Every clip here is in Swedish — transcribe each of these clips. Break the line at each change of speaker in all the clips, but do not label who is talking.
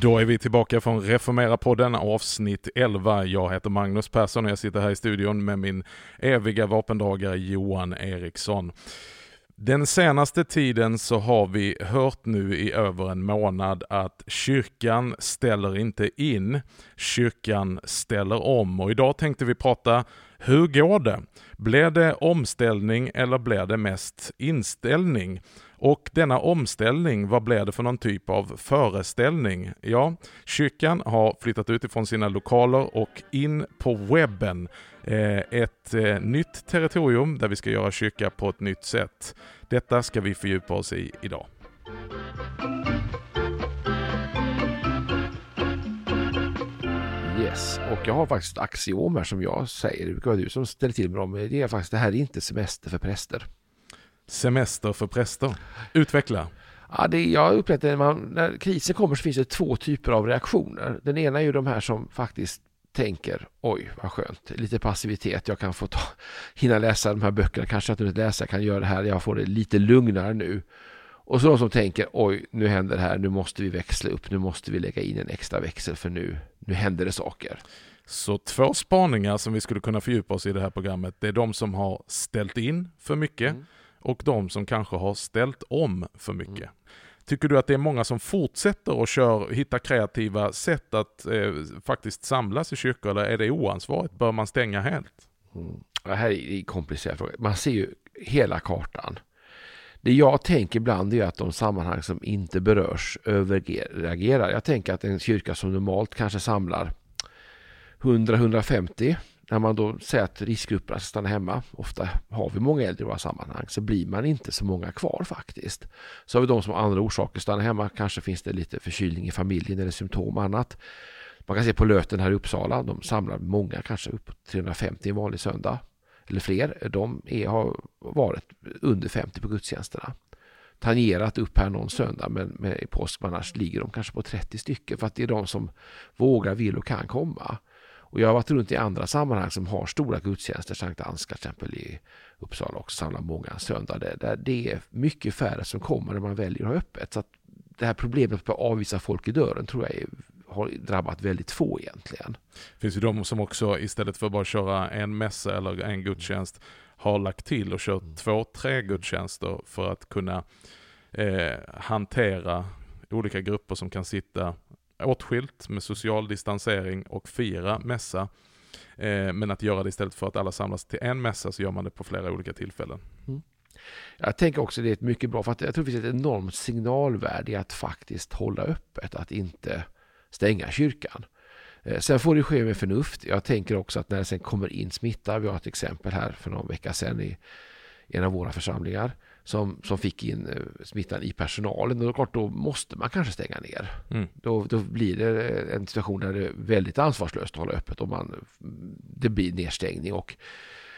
Då är vi tillbaka från Reformera-podden avsnitt 11. Jag heter Magnus Persson och jag sitter här i studion med min eviga vapendragare Johan Eriksson. Den senaste tiden så har vi hört nu i över en månad att kyrkan ställer inte in, kyrkan ställer om och idag tänkte vi prata hur går det? Blir det omställning eller blir det mest inställning? Och denna omställning, vad blir det för någon typ av föreställning? Ja, kyrkan har flyttat ut ifrån sina lokaler och in på webben. Eh, ett eh, nytt territorium där vi ska göra kyrka på ett nytt sätt. Detta ska vi fördjupa oss i idag.
Yes, och jag har faktiskt ett axiom här som jag säger, det brukar vara du som ställer till med dem, det är faktiskt det här är inte semester för präster.
Semester för präster. Utveckla.
Ja, det, jag upplevde att när krisen kommer så finns det två typer av reaktioner. Den ena är ju de här som faktiskt tänker oj vad skönt, lite passivitet, jag kan få ta, hinna läsa de här böckerna, kanske att jag inte läsa, kan göra det här, jag får det lite lugnare nu. Och så de som tänker oj nu händer det här, nu måste vi växla upp, nu måste vi lägga in en extra växel för nu, nu händer det saker.
Så två spaningar som vi skulle kunna fördjupa oss i det här programmet, det är de som har ställt in för mycket mm och de som kanske har ställt om för mycket. Mm. Tycker du att det är många som fortsätter och kör, hittar kreativa sätt att eh, faktiskt samlas i kyrkor eller är det oansvarigt? Bör man stänga helt?
Mm. Det här är en komplicerad fråga. Man ser ju hela kartan. Det jag tänker ibland är att de sammanhang som inte berörs överreagerar. Jag tänker att en kyrka som normalt kanske samlar 100-150 när man då säger att riskgrupperna ska stanna hemma, ofta har vi många äldre i våra sammanhang, så blir man inte så många kvar faktiskt. Så har vi de som har andra orsaker stannar hemma, kanske finns det lite förkylning i familjen eller symptom och annat. Man kan se på Löten här i Uppsala, de samlar många, kanske upp 350 en vanlig söndag eller fler. De är, har varit under 50 på gudstjänsterna. Tangerat upp här någon söndag men med påsk, annars ligger de kanske på 30 stycken för att det är de som vågar, vill och kan komma. Och jag har varit runt i andra sammanhang som har stora gudstjänster, Sankt Anska till exempel i Uppsala också, samlar många söndagar där det är mycket färre som kommer när man väljer att ha öppet. Så att det här problemet att avvisa folk i dörren tror jag är, har drabbat väldigt få egentligen.
Det finns ju de som också istället för att bara köra en mässa eller en gudstjänst har lagt till och kört mm. två, tre gudstjänster för att kunna eh, hantera olika grupper som kan sitta åtskilt med social distansering och fira mässa. Eh, men att göra det istället för att alla samlas till en mässa så gör man det på flera olika tillfällen. Mm.
Jag tänker också det är ett mycket bra, för att jag tror det finns ett enormt signalvärde i att faktiskt hålla öppet, att inte stänga kyrkan. Eh, sen får det ske med förnuft. Jag tänker också att när det sen kommer in smitta, vi har ett exempel här för någon vecka sedan i en av våra församlingar, som, som fick in eh, smittan i personalen. Och klart, då måste man kanske stänga ner. Mm. Då, då blir det en situation där det är väldigt ansvarslöst att hålla öppet och man, det blir nedstängning. Och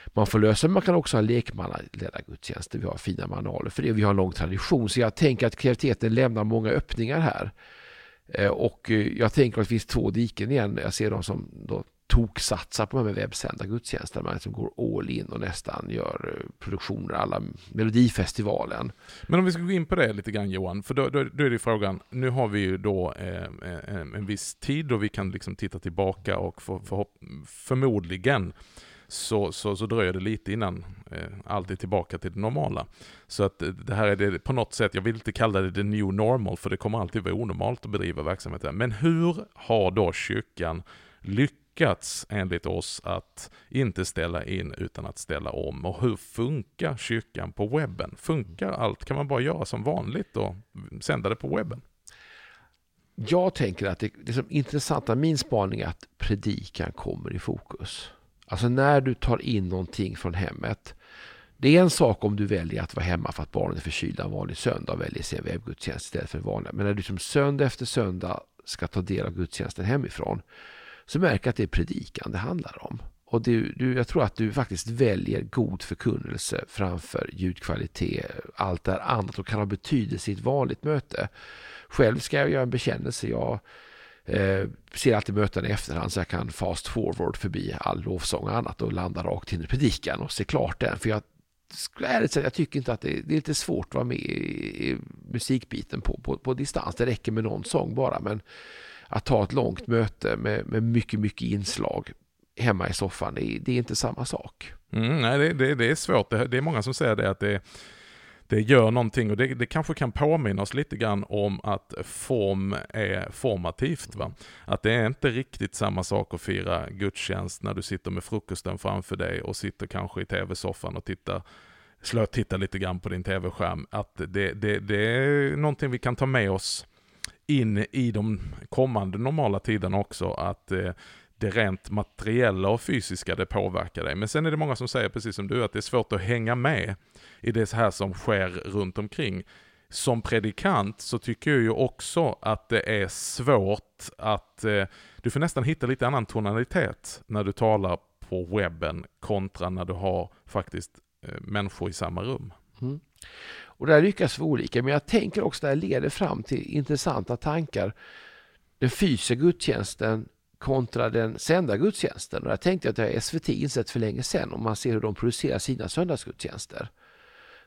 man får lösa, man kan också ha lekmannaledda gudstjänster. Vi har fina manualer för det. Vi har en lång tradition. Så jag tänker att kreativiteten lämnar många öppningar här. Eh, och eh, jag tänker att det finns två diken igen. Jag ser dem som då toksatsar på de här webbsända gudstjänsterna. Man liksom går all in och nästan gör eh, produktioner alla Melodifestivalen.
Men om vi ska gå in på det lite grann Johan, för då, då, då är det frågan, nu har vi ju då eh, eh, eh, en, viss tid då vi kan liksom titta tillbaka och för, för, förmodligen så, så, så dröjer det lite innan eh, allt är tillbaka till det normala. Så att det här är det, på något sätt, jag vill inte kalla det the new normal, för det kommer alltid vara onormalt att bedriva verksamhet där. Men hur har då kyrkan lyckats lyckats enligt oss att inte ställa in utan att ställa om. Och hur funkar kyrkan på webben? Funkar allt? Kan man bara göra som vanligt och sända det på webben?
Jag tänker att det, det som intressanta, min spaning är att predikan kommer i fokus. Alltså när du tar in någonting från hemmet. Det är en sak om du väljer att vara hemma för att barnen är förkylda en vanlig söndag och väljer sin webbgudstjänst istället för vanliga. Men när du som söndag efter söndag ska ta del av gudstjänsten hemifrån så märker jag att det är predikan det handlar om. Och du, du, jag tror att du faktiskt väljer god förkunnelse framför ljudkvalitet, allt det annat och kan ha betydelse i ett vanligt möte. Själv ska jag göra en bekännelse. Jag eh, ser alltid möten i efterhand så jag kan fast forward förbi all lovsång och annat och landa rakt in i predikan och se klart den. För jag ärligt jag tycker inte att det, det, är lite svårt att vara med i, i musikbiten på, på, på distans. Det räcker med någon sång bara. Men att ta ett långt möte med, med mycket, mycket inslag hemma i soffan, det är, det är inte samma sak.
Mm, nej, det, det, det, är svårt. Det, det, är många som säger det att det, det gör någonting och det, det kanske kan påminna oss lite grann om att form är formativt. Va? Att det är inte riktigt samma sak att fira gudstjänst när du sitter med frukosten framför dig och sitter kanske i tv-soffan och tittar slå titta lite grann på din tv-skärm. Att det, det, det är någonting vi kan ta med oss in i de kommande normala tiderna också. Att eh, det rent materiella och fysiska det påverkar dig. Men sen är det många som säger, precis som du, att det är svårt att hänga med i det här som sker runt omkring. Som predikant så tycker jag ju också att det är svårt att, eh, du får nästan hitta lite annan tonalitet när du talar på webben kontra när du har faktiskt eh, människor i samma rum. Mm.
Och där lyckas vi olika, men jag tänker också att det leder fram till intressanta tankar. Den fysiska gudstjänsten kontra den sända gudstjänsten. Och jag tänkte att det har SVT insett för länge sedan om man ser hur de producerar sina söndagsgudstjänster.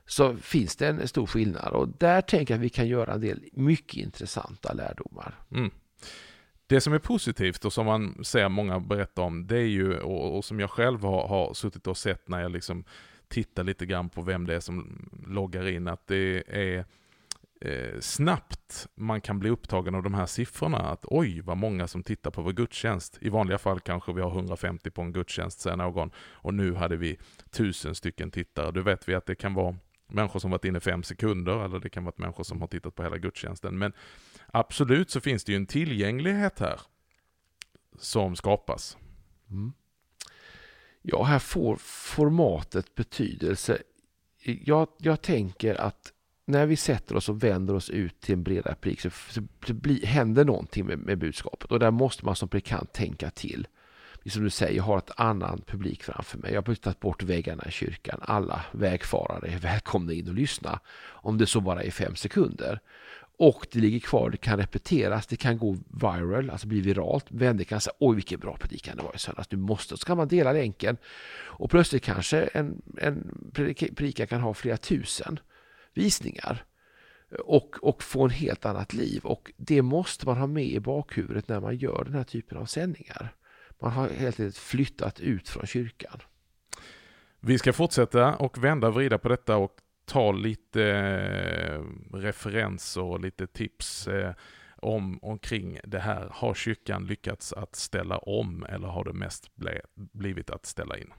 Så finns det en stor skillnad och där tänker jag att vi kan göra en del mycket intressanta lärdomar. Mm.
Det som är positivt och som man ser många berätta om, det är ju, och, och som jag själv har, har suttit och sett när jag liksom titta lite grann på vem det är som loggar in, att det är eh, snabbt man kan bli upptagen av de här siffrorna. Att oj, vad många som tittar på vår gudstjänst. I vanliga fall kanske vi har 150 på en gudstjänst, säger någon. Och nu hade vi tusen stycken tittare. Då vet vi att det kan vara människor som varit inne fem sekunder, eller det kan vara människor som har tittat på hela gudstjänsten. Men absolut så finns det ju en tillgänglighet här som skapas. Mm.
Ja, här får formatet betydelse. Jag, jag tänker att när vi sätter oss och vänder oss ut till en bredare publik så, så, så händer någonting med, med, budskapet och där måste man som predikant tänka till. Som du säger, jag har ett annan publik framför mig. Jag har tagit bort väggarna i kyrkan. Alla vägfarare är välkomna in och lyssna. Om det så bara är fem sekunder. Och det ligger kvar, det kan repeteras, det kan gå viral, alltså bli viralt. Vänner kan säga oj vilken bra predikan det var i söndags, du måste. Så kan man dela länken. Och plötsligt kanske en, en predikan kan ha flera tusen visningar och, och få en helt annat liv. Och det måste man ha med i bakhuvudet när man gör den här typen av sändningar. Man har helt enkelt flyttat ut från kyrkan.
Vi ska fortsätta och vända och vrida på detta och ta lite eh, referenser och lite tips eh, om omkring det här. Har kyrkan lyckats att ställa om eller har det mest blivit att ställa in?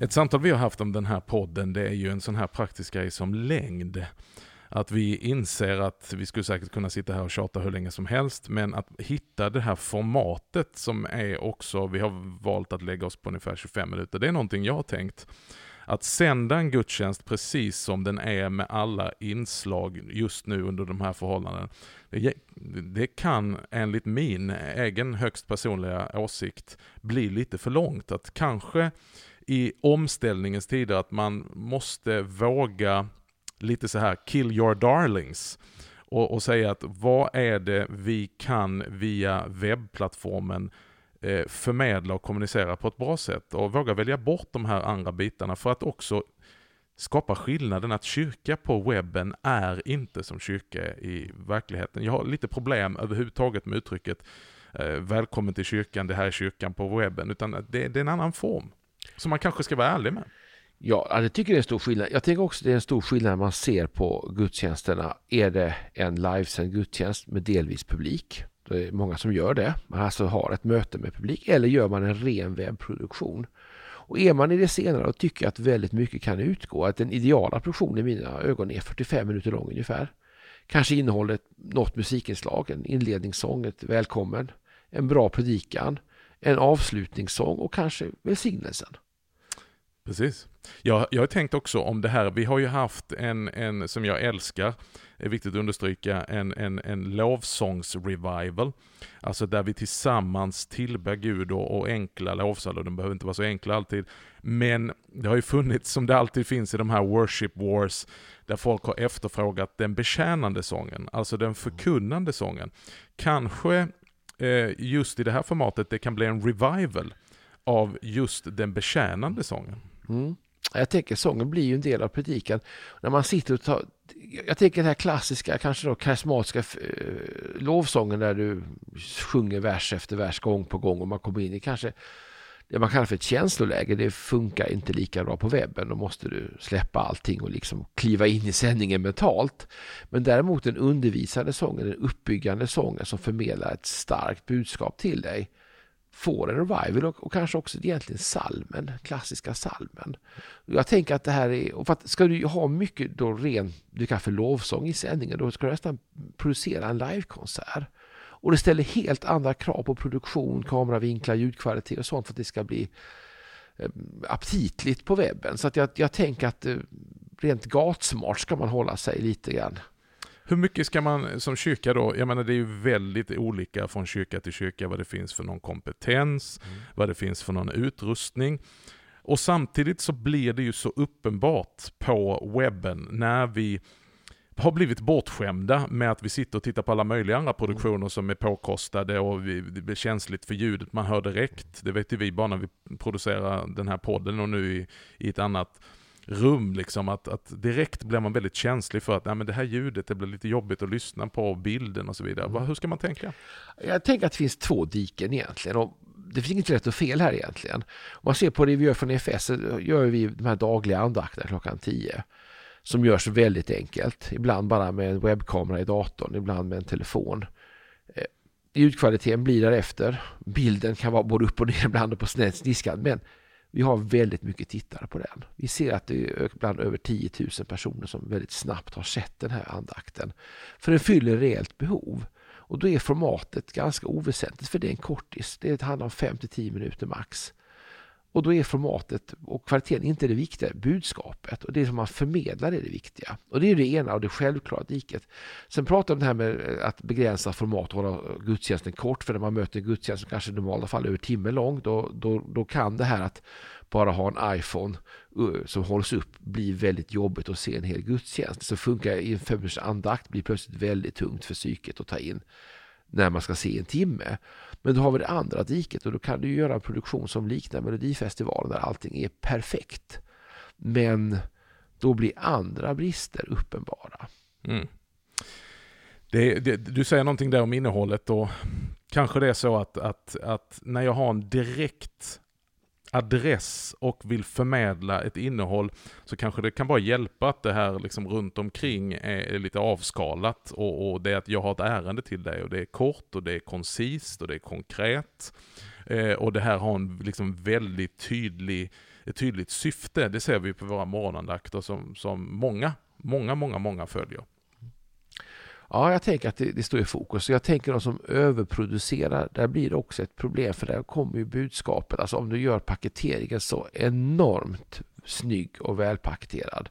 Ett samtal vi har haft om den här podden det är ju en sån här praktisk grej som längd. Att vi inser att vi skulle säkert kunna sitta här och tjata hur länge som helst, men att hitta det här formatet som är också, vi har valt att lägga oss på ungefär 25 minuter, det är någonting jag har tänkt. Att sända en gudstjänst precis som den är med alla inslag just nu under de här förhållandena. Det, det kan enligt min egen högst personliga åsikt bli lite för långt. Att kanske i omställningens tider att man måste våga lite så här kill your darlings. Och, och säga att vad är det vi kan via webbplattformen eh, förmedla och kommunicera på ett bra sätt. Och våga välja bort de här andra bitarna för att också skapa skillnaden att kyrka på webben är inte som kyrka i verkligheten. Jag har lite problem överhuvudtaget med uttrycket eh, välkommen till kyrkan, det här är kyrkan på webben, utan det, det är en annan form. Som man kanske ska vara ärlig med.
Ja, jag tycker det är en stor skillnad. Jag tänker också det är en stor skillnad när man ser på gudstjänsterna. Är det en livesänd gudstjänst med delvis publik? Det är många som gör det. Man alltså har ett möte med publik. Eller gör man en ren webbproduktion? Och är man i det senare och tycker att väldigt mycket kan utgå, att den ideala produktionen i mina ögon är 45 minuter lång ungefär. Kanske innehåller något musikinslag, en inledningssång, ett välkommen, en bra predikan, en avslutningssång och kanske välsignelsen.
Precis. Jag, jag har tänkt också om det här, vi har ju haft en, en som jag älskar, är viktigt att understryka, en, en, en lovsångsrevival. Alltså där vi tillsammans tillber Gud och, och enkla lovsånger, de behöver inte vara så enkla alltid. Men det har ju funnits, som det alltid finns i de här worship wars, där folk har efterfrågat den betjänande sången, alltså den förkunnande sången. Kanske eh, just i det här formatet det kan bli en revival av just den betjänande sången.
Mm. Jag tänker sången blir ju en del av predikan. När man sitter och tar, jag tänker den här klassiska, kanske då karismatiska eh, lovsången där du sjunger vers efter vers gång på gång och man kommer in i kanske det man kallar för ett känsloläge, det funkar inte lika bra på webben. Då måste du släppa allting och liksom kliva in i sändningen mentalt. Men däremot den undervisande sången, den uppbyggande sången som förmedlar ett starkt budskap till dig får en revival och, och, kanske också egentligen salmen, klassiska salmen. Jag tänker att det här är, och för att ska du ha mycket då ren, du kan för lovsång i sändningen, då ska du nästan producera en livekonsert. Och det ställer helt andra krav på produktion, kameravinklar, ljudkvalitet och sånt för att det ska bli eh, aptitligt på webben. Så att jag, jag tänker att eh, rent gatsmart ska man hålla sig lite grann.
Hur mycket ska man som kyrka då, jag menar det är ju väldigt olika från kyrka till kyrka vad det finns för någon kompetens, mm. vad det finns för någon utrustning. Och samtidigt så blir det ju så uppenbart på webben när vi har blivit bortskämda med att vi sitter och tittar på alla möjliga andra produktioner som är påkostade och vi, det blir känsligt för ljudet. Man hör direkt, det vet ju vi bara när vi producerar den här podden och nu i, i ett annat rum liksom att, att direkt blir man väldigt känslig för att nej, men det här ljudet det blir lite jobbigt att lyssna på, bilden och så vidare. Mm. Hur ska man tänka?
Jag tänker att det finns två diken egentligen. Och det finns inget rätt och fel här egentligen. Om man ser på det vi gör från EFS så gör vi de här dagliga andakterna klockan 10 som görs väldigt enkelt. Ibland bara med en webbkamera i datorn, ibland med en telefon. Eh, ljudkvaliteten blir därefter. Bilden kan vara både upp och ner ibland på snett sniskan men vi har väldigt mycket tittare på den. Vi ser att det är ibland över 10 000 personer som väldigt snabbt har sett den här andakten. För den fyller reellt behov. Och då är formatet ganska oväsentligt för det är en kortis. Det handlar om 5-10 minuter max. Och då är formatet och kvaliteten inte det viktiga, budskapet och det som man förmedlar är det viktiga. Och det är det ena och det självklara diket. Sen pratar vi om det här med eh, att begränsa format och hålla gudstjänsten kort, för när man möter en gudstjänst som kanske i normala fall är över timme lång, då, då, då kan det här att bara ha en iPhone eh, som hålls upp bli väldigt jobbigt att se en hel gudstjänst. Så funkar i en fem andakt blir plötsligt väldigt tungt för psyket att ta in när man ska se en timme. Men då har vi det andra diket och då kan du göra en produktion som liknar Melodifestivalen där allting är perfekt. Men då blir andra brister uppenbara. Mm.
Det, det, du säger någonting där om innehållet och kanske det är så att, att, att när jag har en direkt adress och vill förmedla ett innehåll så kanske det kan bara hjälpa att det här liksom runt omkring är lite avskalat och, och det är att jag har ett ärende till dig och det är kort och det är koncist och det är konkret. Eh, och det här har en liksom väldigt tydlig, ett tydligt syfte. Det ser vi på våra morgonandakter som, som många, många, många, många följer.
Ja, jag tänker att det, det, står i fokus. Jag tänker de som överproducerar, där blir det också ett problem för där kommer ju budskapet. Alltså om du gör paketeringen så enormt snygg och välpaketerad.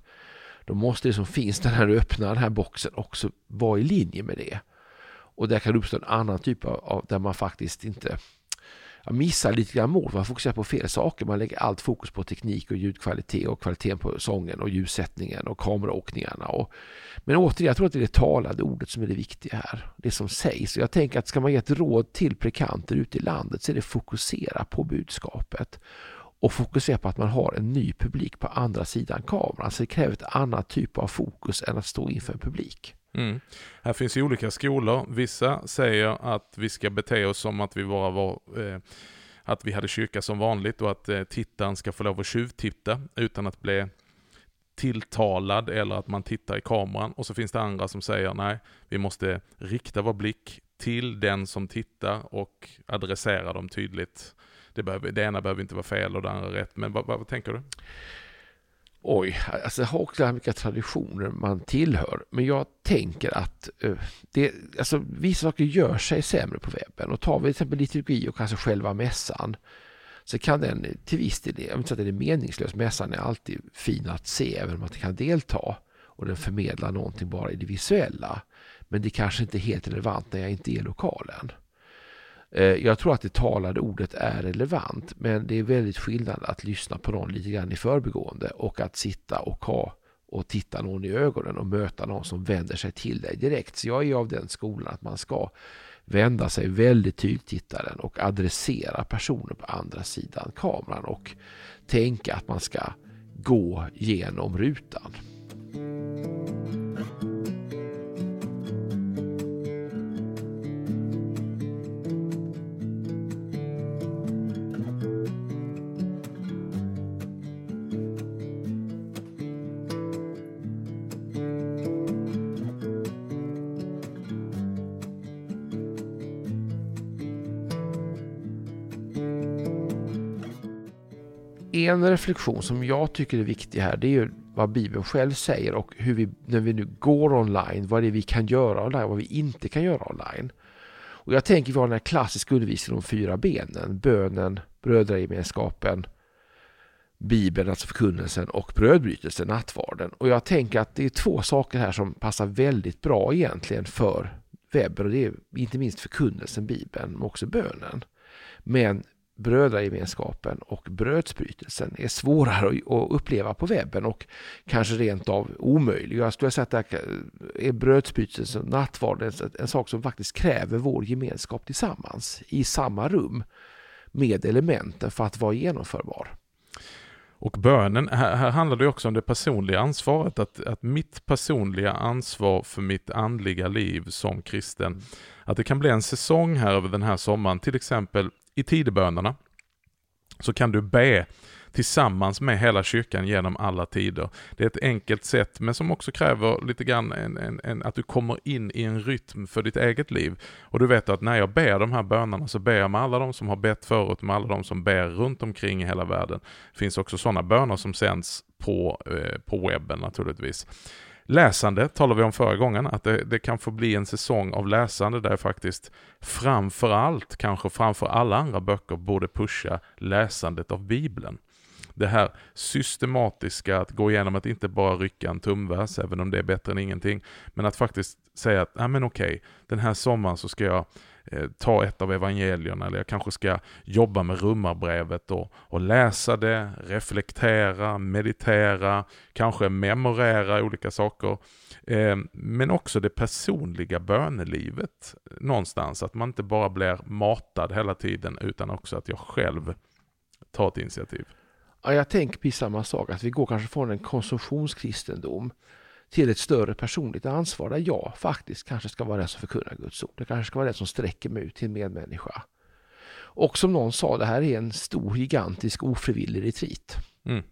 Då måste det som finns där när du öppnar den här boxen också vara i linje med det. Och där kan det uppstå en annan typ av, där man faktiskt inte man missar lite grann mål. Man fokuserar på fel saker. Man lägger allt fokus på teknik och ljudkvalitet och kvaliteten på sången och ljussättningen och kameraåkningarna. Och, men återigen, jag tror att det är det talade ordet som är det viktiga här. Det som sägs. Och jag tänker att ska man ge ett råd till prekanter ute i landet så är det fokusera på budskapet och fokusera på att man har en ny publik på andra sidan kameran. Så det kräver ett annat typ av fokus än att stå inför en publik.
Mm. Här finns ju olika skolor. Vissa säger att vi ska bete oss som att vi bara var eh, att vi hade kyrka som vanligt och att eh, tittaren ska få lov att tjuvtitta utan att bli tilltalad eller att man tittar i kameran. Och så finns det andra som säger nej, vi måste rikta vår blick till den som tittar och adressera dem tydligt. Det, behöver, det ena behöver inte vara fel och det andra rätt, men vad, vad tänker du?
Oj, alltså jag har också vilka traditioner man tillhör. Men jag tänker att uh, det, alltså, vissa saker gör sig sämre på webben. Och tar vi till exempel liturgi och kanske själva mässan så kan den till viss del, jag vill inte säga att den är meningslös, mässan är alltid fin att se även om man inte kan delta. Och den förmedlar någonting bara i det visuella. Men det kanske inte är helt relevant när jag inte är i lokalen. Eh, jag tror att det talade ordet är relevant men det är väldigt skillnad att lyssna på någon lite grann i förbigående och att sitta och ha och titta någon i ögonen och möta någon som vänder sig till dig direkt. Så jag är av den skolan att man ska vända sig väldigt tydligt till tittaren och adressera personen på andra sidan kameran och tänka att man ska gå genom rutan. En reflektion som jag tycker är viktig här det är ju vad Bibeln själv säger och hur vi, när vi nu går online, vad det är vi kan göra online och vad vi inte kan göra online. Och jag tänker vi har den här klassiska undervisningen om fyra benen, bönen, brödragemenskapen, Bibeln, alltså förkunnelsen och brödbrytelsen, nattvarden. Och jag tänker att det är två saker här som passar väldigt bra egentligen för webben och det är inte minst förkunnelsen, Bibeln, men också bönen. Men brödragemenskapen och brödsbrytelsen är svårare att uppleva på webben och kanske rent av omöjlig. Jag skulle säga att alltså, det är brödsbrytelsen och nattvarden en sak som faktiskt kräver vår gemenskap tillsammans i samma rum med elementen för att vara genomförbar.
Och bönen, här, här handlar det också om det personliga ansvaret, att, att mitt personliga ansvar för mitt andliga liv som kristen, att det kan bli en säsong här över den här sommaren, till exempel i tidebönerna så kan du be tillsammans med hela kyrkan genom alla tider. Det är ett enkelt sätt, men som också kräver lite grann en, en, en, att du kommer in i en rytm för ditt eget liv. Och du vet att när jag ber de här bönerna så ber jag med alla de som har bett förut, med alla de som ber runt omkring i hela världen. Det finns också sådana böner som sänds på, eh, på webben naturligtvis. Läsande talade vi om förra gången, att det, det, kan få bli en säsong av läsande där jag faktiskt framför allt, kanske framför alla andra böcker, borde pusha läsandet av Bibeln. Det här systematiska att gå igenom att inte bara rycka en tumvers, även om det är bättre än ingenting, men att faktiskt säga att, ja men okej, den här sommaren så ska jag Eh, ta ett av evangelierna eller jag kanske ska jobba med rummarbrevet och, och läsa det, reflektera, meditera, kanske memorera olika saker. Eh, men också det personliga bönelivet någonstans, att man inte bara blir matad hela tiden utan också att jag själv tar ett initiativ.
Ja, jag tänker precis samma sak, att vi går kanske från en konsumtionskristendom till ett större personligt ansvar där jag faktiskt kanske ska vara den som förkunnar Guds ord. Det kanske ska vara den som sträcker mig ut till en medmänniska. Och som någon sa, det här är en stor gigantisk ofrivillig retreat. Mm.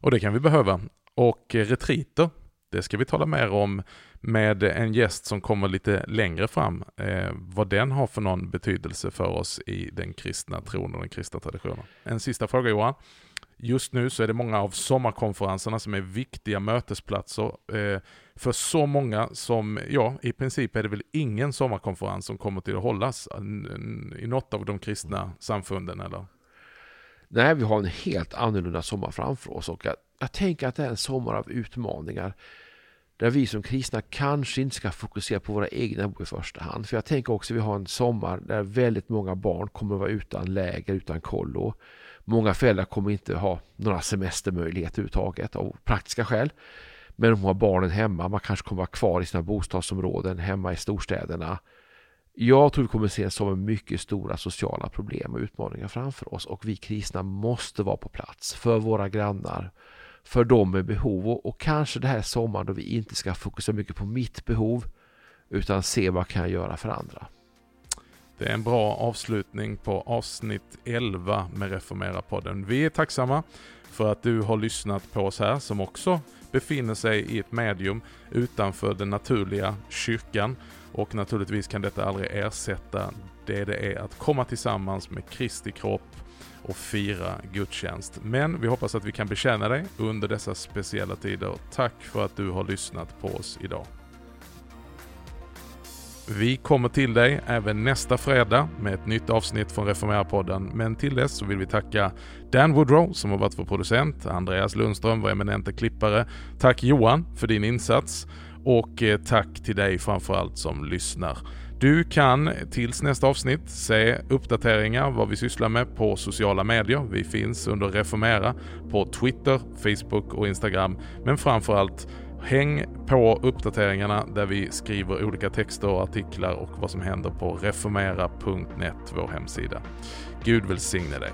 Och det kan vi behöva. Och eh, retriter, det ska vi tala mer om med en gäst som kommer lite längre fram. Eh, vad den har för någon betydelse för oss i den kristna tron och den kristna traditionen. En sista fråga Johan. Just nu så är det många av sommarkonferenserna som är viktiga mötesplatser eh, för så många som, ja, i princip är det väl ingen sommarkonferens som kommer till att hållas i något av de kristna samfunden eller?
Nej, vi har en helt annorlunda sommar framför oss och jag, jag tänker att det är en sommar av utmaningar där vi som kristna kanske inte ska fokusera på våra egna behov i första hand. För jag tänker också att vi har en sommar där väldigt många barn kommer att vara utan läger, utan kollo. Många föräldrar kommer inte ha några semestermöjligheter överhuvudtaget av praktiska skäl. Men de har barnen hemma, man kanske kommer vara kvar i sina bostadsområden hemma i storstäderna. Jag tror vi kommer se som mycket stora sociala problem och utmaningar framför oss och vi kristna måste vara på plats för våra grannar, för dem med behov och, och kanske det här sommaren då vi inte ska fokusera mycket på mitt behov utan se vad kan jag göra för andra.
Det är en bra avslutning på avsnitt 11 med Reformera-podden. Vi är tacksamma för att du har lyssnat på oss här som också befinner sig i ett medium utanför den naturliga kyrkan. Och naturligtvis kan detta aldrig ersätta det det är att komma tillsammans med Kristi kropp och fira gudstjänst. Men vi hoppas att vi kan betjäna dig under dessa speciella tider. Tack för att du har lyssnat på oss idag. Vi kommer till dig även nästa fredag med ett nytt avsnitt från Reformera-podden. Men till dess så vill vi tacka Dan Woodrow som har varit vår producent, Andreas Lundström, vår eminente klippare. Tack Johan för din insats och eh, tack till dig framförallt som lyssnar. Du kan tills nästa avsnitt se uppdateringar vad vi sysslar med på sociala medier. Vi finns under Reformera på Twitter, Facebook och Instagram. Men framförallt Häng på uppdateringarna där vi skriver olika texter och artiklar och vad som händer på reformera.net, vår hemsida. Gud välsigne dig.